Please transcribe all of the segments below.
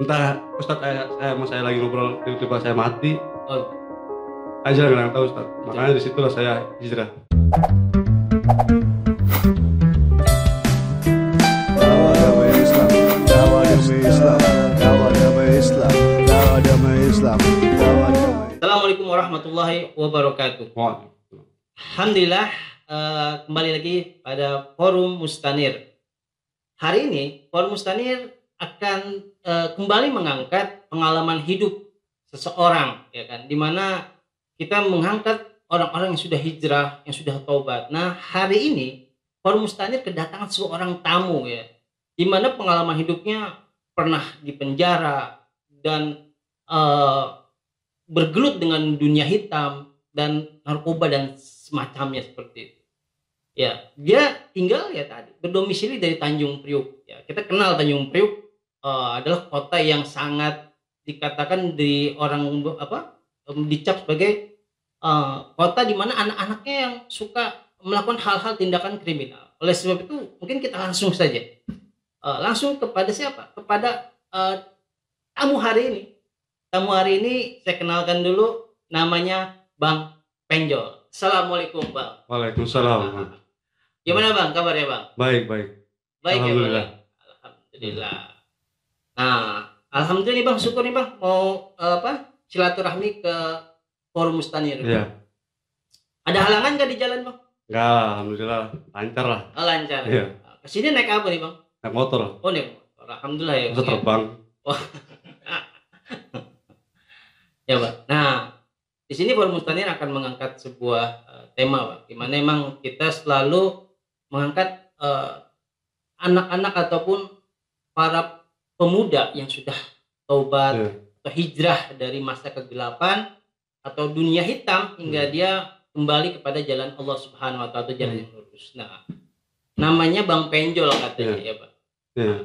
entah Ustadz saya, saya sama saya lagi ngobrol tiba-tiba saya mati. Oh, aja nggak tahu Ustadz makanya di situlah saya hijrah. Assalamualaikum warahmatullahi wabarakatuh. Alhamdulillah eh, kembali lagi pada Forum Mustanir. Hari ini Forum Mustanir akan eh, kembali mengangkat pengalaman hidup seseorang, ya kan, di mana kita mengangkat orang-orang yang sudah hijrah, yang sudah taubat. Nah hari ini Forum Mustanir kedatangan seorang tamu ya, di mana pengalaman hidupnya pernah di penjara dan eh, bergelut dengan dunia hitam dan narkoba dan semacamnya seperti itu. Ya, dia tinggal ya tadi berdomisili dari Tanjung Priuk. Ya, kita kenal Tanjung Priuk eh, adalah kota yang sangat dikatakan di orang apa dicap sebagai eh, kota di mana anak-anaknya yang suka melakukan hal-hal tindakan kriminal. Oleh sebab itu mungkin kita langsung saja Eh, langsung kepada siapa? Kepada eh, tamu hari ini. Tamu hari ini saya kenalkan dulu namanya Bang Penjol. Assalamualaikum Bang. Waalaikumsalam Gimana Bang kabarnya Bang? baik baik Baik ya Bang. Alhamdulillah. Ya? Nah, alhamdulillah nih Bang, syukur nih Bang mau eh, apa? Silaturahmi ke Forum Mustanir. Iya Ada halangan nggak di jalan Bang? enggak alhamdulillah lancar lah Oh, lancar. Iya. Ke sini naik apa nih Bang? naik motor Oh naik motor. Alhamdulillah ya. bisa Bang, ya. terbang Ya, Pak. Nah, di sini Forum Mustanir akan mengangkat sebuah eh, tema, Pak. Di mana emang kita selalu mengangkat eh, anak-anak ataupun para pemuda yang sudah taubat Iya. atau hijrah dari masa kegelapan atau dunia hitam hingga dia kembali kepada jalan Allah Subhanahu wa taala atau jalan yang lurus. Nah, namanya Bang Penjol katanya ya, Pak. Iya.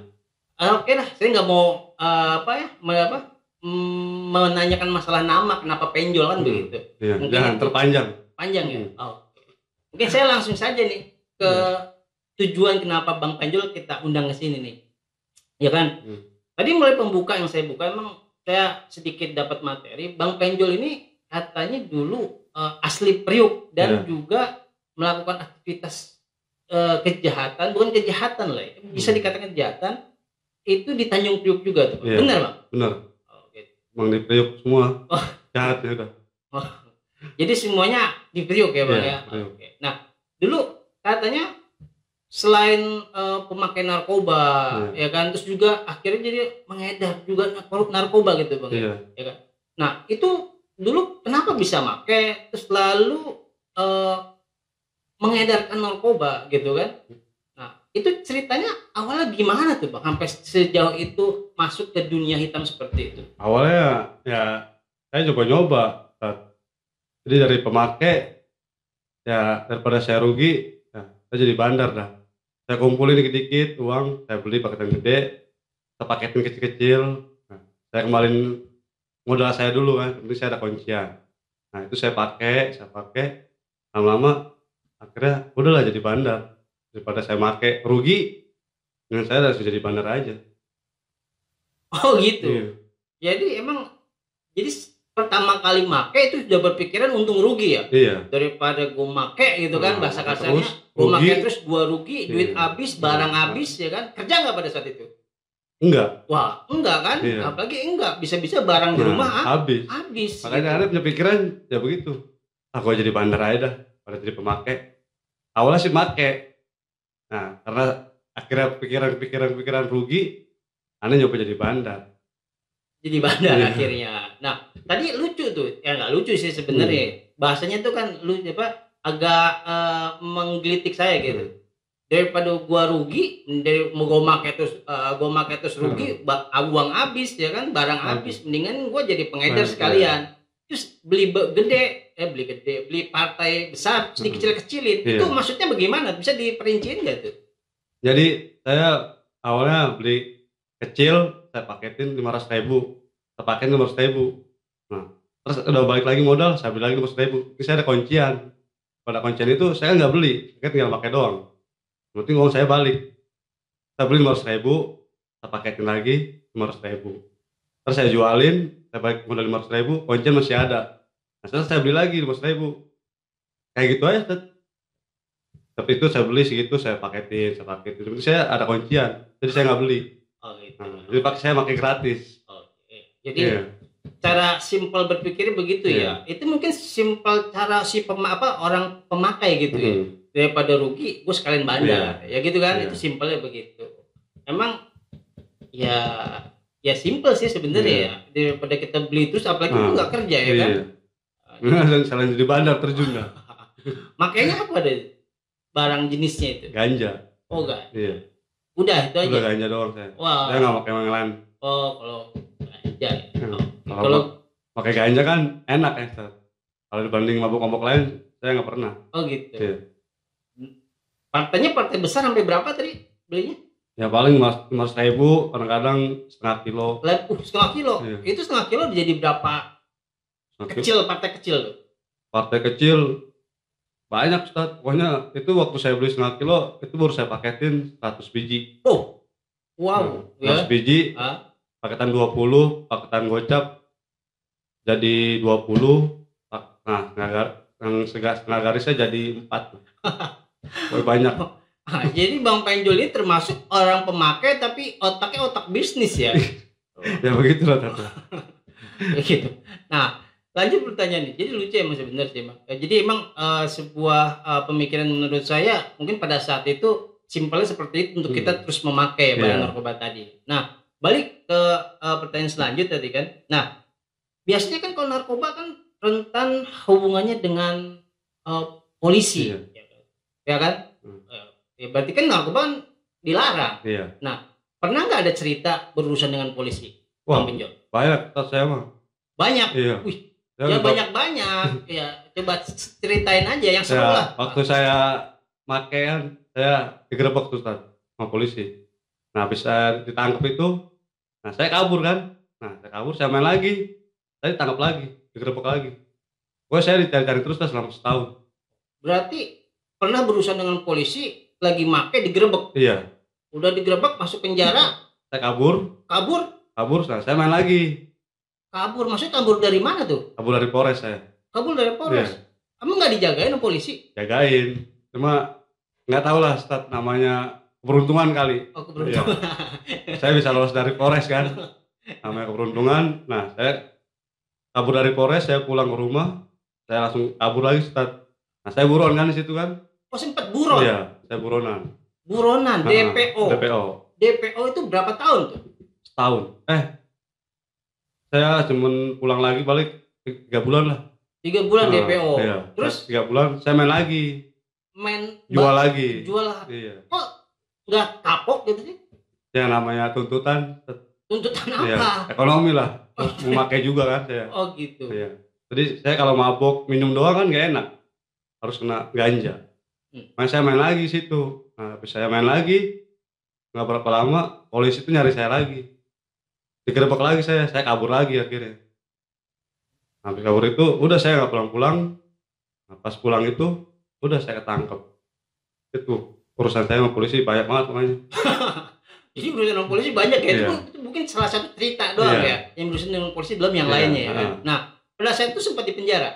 Ah, Oke lah, saya nggak mau eh, apa ya, apa, mm, menanyakan masalah nama kenapa penjol kan Hmm. begitu. Iya, Mungkin jangan itu- terpanjang Panjang ya. Hmm. Oh, oke. Mungkin saya langsung saja nih ke tujuan kenapa Bang Penjol kita undang ke sini nih. Ya kan? Hmm. Tadi mulai pembuka yang saya buka emang saya sedikit dapat materi. Bang Penjol ini katanya dulu eh, asli Priuk dan Iya. juga melakukan aktivitas eh, kejahatan, bukan kejahatan lah, ya. bisa Hmm. dikatakan kejahatan itu di Tanjung Priuk juga tuh. Bang. Iya. Benar, Bang? bener Oh, gitu. emang di Priuk semua Oh. jahat ya udah Jadi semuanya di Priuk ya, Bang Iya, ya. Priuk. Oke. Nah, dulu katanya selain eh, pemakai narkoba ya kan? Terus juga akhirnya jadi mengedar juga narko- narkoba gitu bang ya? iya. Nah itu dulu kenapa bisa make? Terus lalu eh, mengedarkan narkoba gitu kan? Nah itu ceritanya awalnya gimana tuh bang? Sampai sejauh itu masuk ke dunia hitam seperti itu? Awalnya ya saya coba-nyoba Tat. jadi dari pemakai ya daripada saya rugi ya, saya jadi bandar dah saya kumpulin dikit-dikit uang saya beli paketan gede saya paketin kecil-kecil. Nah, saya kembaliin modal saya dulu kan penting saya ada kuncian. Nah itu saya pakai saya pakai. Lama-lama akhirnya udahlah jadi bandar. Daripada saya pakai rugi dengan saya langsung jadi bandar aja. Oh gitu? Iya. jadi emang jadi pertama kali make itu sudah berpikiran untung rugi ya? Iya. Daripada gue make gitu kan Nah, bahasa kasarnya. Terus gue make terus gue rugi duit Iya. habis barang Iya. habis ya kan? Kerja nggak pada saat itu? Enggak. Wah enggak kan? Iya. apalagi enggak bisa-bisa barang di Nah, rumah ha- habis. habis makanya gitu. ada punya pikiran ya begitu. Aku jadi bandar aja dah pada jadi pemakai awalnya sih make. Nah karena akhirnya pikiran-pikiran pikiran rugi aneh nyoba jadi bandar. Jadi bandar Iya. akhirnya nah tadi lucu tuh. Ya nggak lucu sih sebenarnya. Hmm. bahasanya tuh kan lu apa agak eh, menggelitik saya gitu. Hmm. daripada gua rugi dari mau gua make terus eh, gua make terus rugi ba- uang habis ya kan? Barang Hmm. habis mendingan gua jadi pengedar Nah, sekalian. Terus beli be- gede eh beli gede beli partai besar terus Hmm. dikecil-kecilin Iya. itu maksudnya bagaimana? Bisa diperinciin gak tuh? Jadi saya awalnya beli kecil saya paketin lima ratus ribu saya paketin lima ratus ribu nah terus udah balik lagi modal saya beli lagi lima ratus ribu ini saya ada kuncian. Pada kuncian itu saya nggak beli. Saya tinggal pakai doang. Penting uang saya balik. Saya beli lima ratus ribu saya paketin lagi lima ratus ribu terus saya jualin saya balik modal lima ribu koin masih ada. Nah setelah saya beli lagi lima ribu kayak gitu aja Tat. tapi itu saya beli segitu saya paketin saya paketin. Tapi saya ada kuncian jadi saya nggak beli. Oh gitu. nah, jadi pakai saya pakai gratis. Jadi Iya. cara simpel berpikir begitu ya. Itu mungkin simpel cara si pema, apa orang pemakai gitu ya. Mm. Daripada rugi, gue sekalian bandar. Ya gitu kan. Iya. Itu simpelnya begitu. Emang ya ya simpel sih sebenarnya Iya. ya. Daripada kita beli terus apalagi itu Ah. nggak kerja ya kan. iya dan selain jadi bandar terjun dah Makanya apa deh barang jenisnya itu? ganja Oh enggak. iya Udah itu aja. udah ganja doang saya Wah. saya nggak pakai yang lain Oh kalau Oh. Kalau Kalau pakai ganja kan enak ya kalau dibanding mabuk-mabuk lain saya nggak pernah oh gitu. Iya. Partainya partai besar sampai berapa tadi belinya? ya paling mas mas ribu kadang-kadang setengah kilo uh, setengah kilo. Iya. Itu setengah kilo jadi berapa Setengah kilo. kecil partai kecil partai kecil banyak Ustaz. pokoknya itu waktu saya beli setengah kilo itu baru saya paketin 100 biji Oh, wow, Nah, 100 ya. biji Ah, paketan 20 paketan gocap jadi 20 Pak- nah setengah gar- yang setengah, garisnya jadi 4 Wah, banyak ah, jadi Bang Penjol ini termasuk orang pemakai tapi otaknya otak bisnis ya. ya begitu lah Tata. Kayak gitu. Nah, lanjut pertanyaan nih. Jadi lucu emang sebenarnya sih, Bang. Eh, Jadi emang eh, sebuah eh, pemikiran menurut saya mungkin pada saat itu simpelnya seperti itu untuk Hmm. kita terus memakai barang Iya. narkoba tadi. Nah, balik ke eh, pertanyaan selanjutnya tadi kan. Nah, biasanya kan kalau narkoba kan rentan hubungannya dengan eh, polisi. Iya. Ya kan? Ya kan? Hmm. Eh, ya berarti kan narkoba kan dilarang. iya Pernah nggak ada cerita berurusan dengan polisi? wah Bang banyak Ustaz, saya mah Banyak. iya Wih, ya udah- banyak-banyak. ya, coba ceritain aja yang seru ya, lah. waktu saya makaian saya digerebek tuh sama polisi nah habis saya ditangkap itu nah saya kabur kan? nah saya kabur saya main lagi. Saya ditangkap lagi digerebek lagi. Pokoknya saya dicari-cari terus Ustaz, selama setahun. Berarti pernah berurusan dengan polisi lagi make digerebek. iya. Udah digerebek masuk penjara, saya kabur. Kabur. kabur nah, saya main lagi. Kabur maksudnya kabur dari mana tuh? kabur dari Polres saya. Kabur dari Polres. Emang nggak dijagain sama polisi? jagain. Cuma nggak tahu lah Ustaz, namanya keberuntungan kali. Oh, keberuntungan. saya bisa lolos dari Polres kan? Namanya keberuntungan. Nah saya kabur dari Polres saya pulang ke rumah saya langsung kabur lagi Ustaz. nah saya buron kan di situ kan? Oh, sempat buron. iya saya buronan. Buronan, Nah, DPO. DPO DPO itu berapa tahun tuh? setahun. Eh saya cuman pulang lagi balik tiga bulan lah. Tiga bulan Nah, DPO. iya. Terus? Tiga bulan saya main lagi. Main jual lagi. jual iya nggak kapok gitu sih? yang namanya tuntutan Tuntutan iya, apa? ekonomi lah memakai juga kan saya Oh gitu. Iya. Jadi saya kalau mabok minum doang kan gak enak. Harus kena ganja. Hmm. Makanya saya main lagi situ. Nah, habis saya main lagi nggak berapa lama polisi itu nyari saya lagi. Digerebek lagi saya, saya kabur lagi akhirnya. Nah, Habis kabur itu udah saya nggak pulang-pulang. Nah, pas pulang itu udah saya ketangkep. Itu urusan saya sama polisi banyak banget makanya. Jadi berurusan dengan polisi banyak ya. Itu, Iya. itu mungkin salah satu cerita doang Iya. ya. Yang berurusan dengan polisi belum yang Iya, lainnya ya. kan? Nah, pada saat itu sempat di penjara.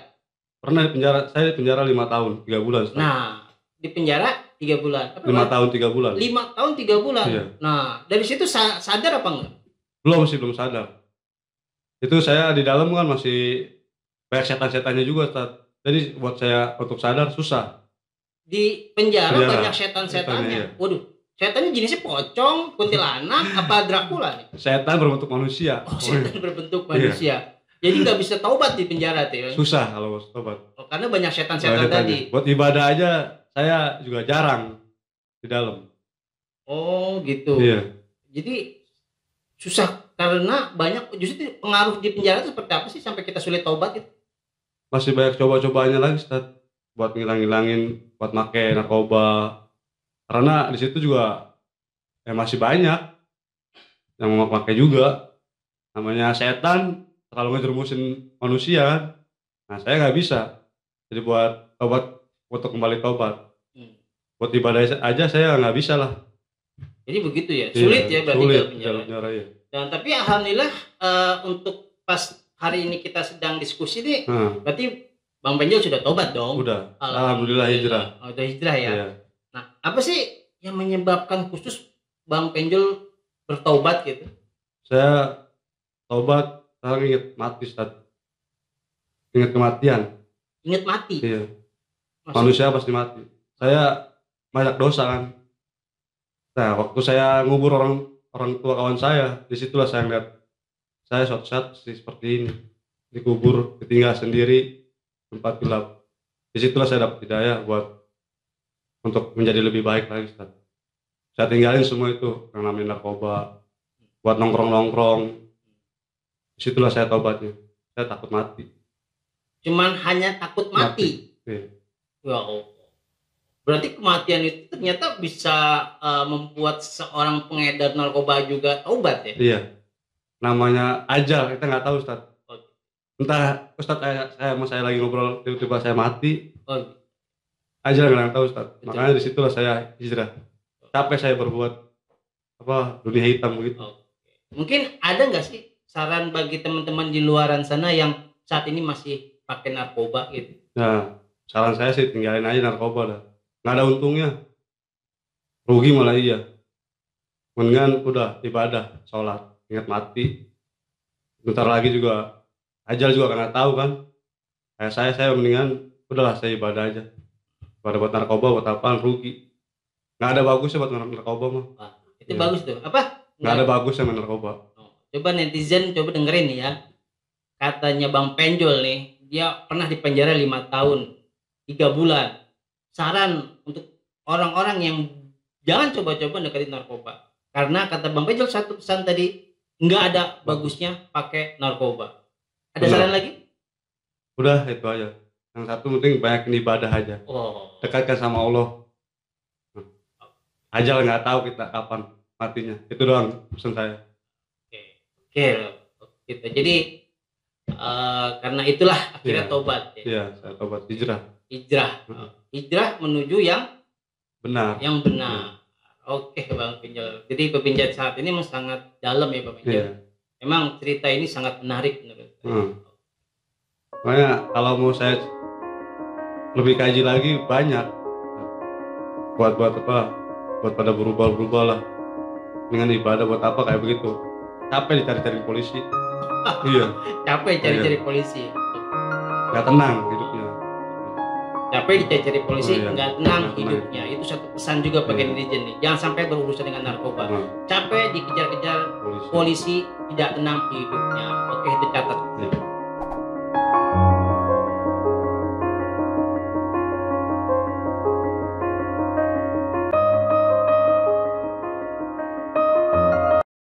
Pernah di penjara, saya di penjara lima tahun, tiga bulan. Ustaz. Nah, di penjara tiga bulan. Apa lima tahun, tiga bulan. Lima tahun tiga bulan. Iya. Nah, dari situ sa- sadar apa enggak? belum sih belum sadar itu saya di dalam kan masih banyak setan-setannya juga Ustaz. jadi buat saya untuk sadar susah Di penjara Penjara. banyak setan-setannya. Setannya, iya. Waduh, setannya jenisnya pocong, kuntilanak, apa Dracula nih? setan berbentuk manusia Oh, setan berbentuk Iya. manusia. Jadi nggak bisa taubat di penjara tuh susah kalau mau tobat Oh, karena banyak setan-setan tadi. buat ibadah aja saya juga jarang di dalam Oh, gitu. iya Jadi susah karena banyak justru pengaruh di penjara itu seperti apa sih sampai kita sulit taubat itu? masih banyak coba-cobaannya lagi Ustaz. Buat ngilang-ngilangin buat make narkoba. Karena di situ juga ya masih banyak yang mau pakai juga. Namanya setan kalau ngejerumusin manusia nah saya nggak bisa. Jadi buat tobat untuk kembali tobat Hmm. buat ibadah aja saya nggak bisa lah. Jadi begitu ya, sulit ya Iya, berarti sulit di penjara. ya Dan tapi alhamdulillah eh, untuk pas hari ini kita sedang diskusi nih, Nah, berarti Bang Penjol sudah tobat dong. udah. Alhamdulillah hijrah. Oh, udah hijrah ya. Iya. Nah, apa sih yang menyebabkan khusus Bang Penjol bertobat gitu? Saya tobat, sekarang ingat mati, Ustaz. Ingat kematian. Ingat mati. Iya. Maksud- Manusia pasti mati. Saya banyak dosa kan. Nah, waktu saya ngubur orang orang tua kawan saya, di situlah saya lihat saya suatu saat seperti ini dikubur, ditinggal sendiri, tempat gelap. Di situlah saya dapat hidayah buat untuk menjadi lebih baik lagi, Ustaz. Saya tinggalin semua itu yang namanya narkoba, buat nongkrong-nongkrong. Di situlah saya tobatnya. Saya takut mati. Cuman hanya takut mati. Iya. Ya Allah. Berarti kematian itu ternyata bisa eh, membuat seorang pengedar narkoba juga taubat ya? Iya. Namanya ajal, kita nggak tahu Ustaz. Oh. Entah Ustaz saya, saya sama saya lagi ngobrol tiba-tiba saya mati, Oh, ajal nggak tahu Ustaz. Betul. Makanya di situlah saya hijrah. Capek saya berbuat apa dunia hitam begitu. mungkin ada nggak sih saran bagi teman-teman di luaran sana yang saat ini masih pakai narkoba gitu? Nah, saran saya sih tinggalin aja narkoba dah. Nggak ada untungnya. Rugi malah iya. Mendingan udah ibadah, sholat, ingat mati. Bentar lagi juga ajal juga nggak tahu kan. Kayak saya saya mendingan udahlah saya ibadah aja. Pada buat narkoba buat apaan rugi. Nggak ada bagusnya buat nar- narkoba mah. Itu Iya. bagus tuh. Apa? Nggak ada bagusnya main narkoba. Oh, Coba netizen coba dengerin nih ya. Katanya Bang Penjol nih, dia pernah di penjara lima tahun, tiga bulan. Saran untuk orang-orang yang jangan coba-coba deketin narkoba. Karena kata Bang Penjol satu pesan tadi, nggak ada bagusnya pakai narkoba. Ada Benar. saran lagi? Udah itu aja. Yang satu penting banyakin ibadah aja. Oh, dekatkan sama Allah ajal nggak tahu kita kapan matinya itu doang pesan saya oke, gitu. Jadi eh, karena itulah akhirnya Iya. tobat, ya. iya saya tobat hijrah hijrah, Mhm. hijrah menuju yang benar yang benar. Oke Bang Pinjol. Jadi pepinjat saat ini memang sangat dalam ya Bang Pinjol. iya Memang cerita ini sangat menarik menurut. Hmm. makanya kalau mau saya lebih kaji lagi banyak. Buat buat apa? Buat pada berubah berubah lah. Dengan ibadah buat apa kayak begitu? Capek dicari-cari polisi. Iya. Capek cari-cari polisi. nggak tenang hidupnya Capek dicari-cari polisi, Oh, iya. nggak tenang tenang. hidupnya. Itu satu pesan juga bagi Iya. netizen nih. Jangan sampai berurusan dengan narkoba. nah, Capek dikejar-kejar polisi polisi, tidak tenang hidupnya. Oke, itu catat. Iya.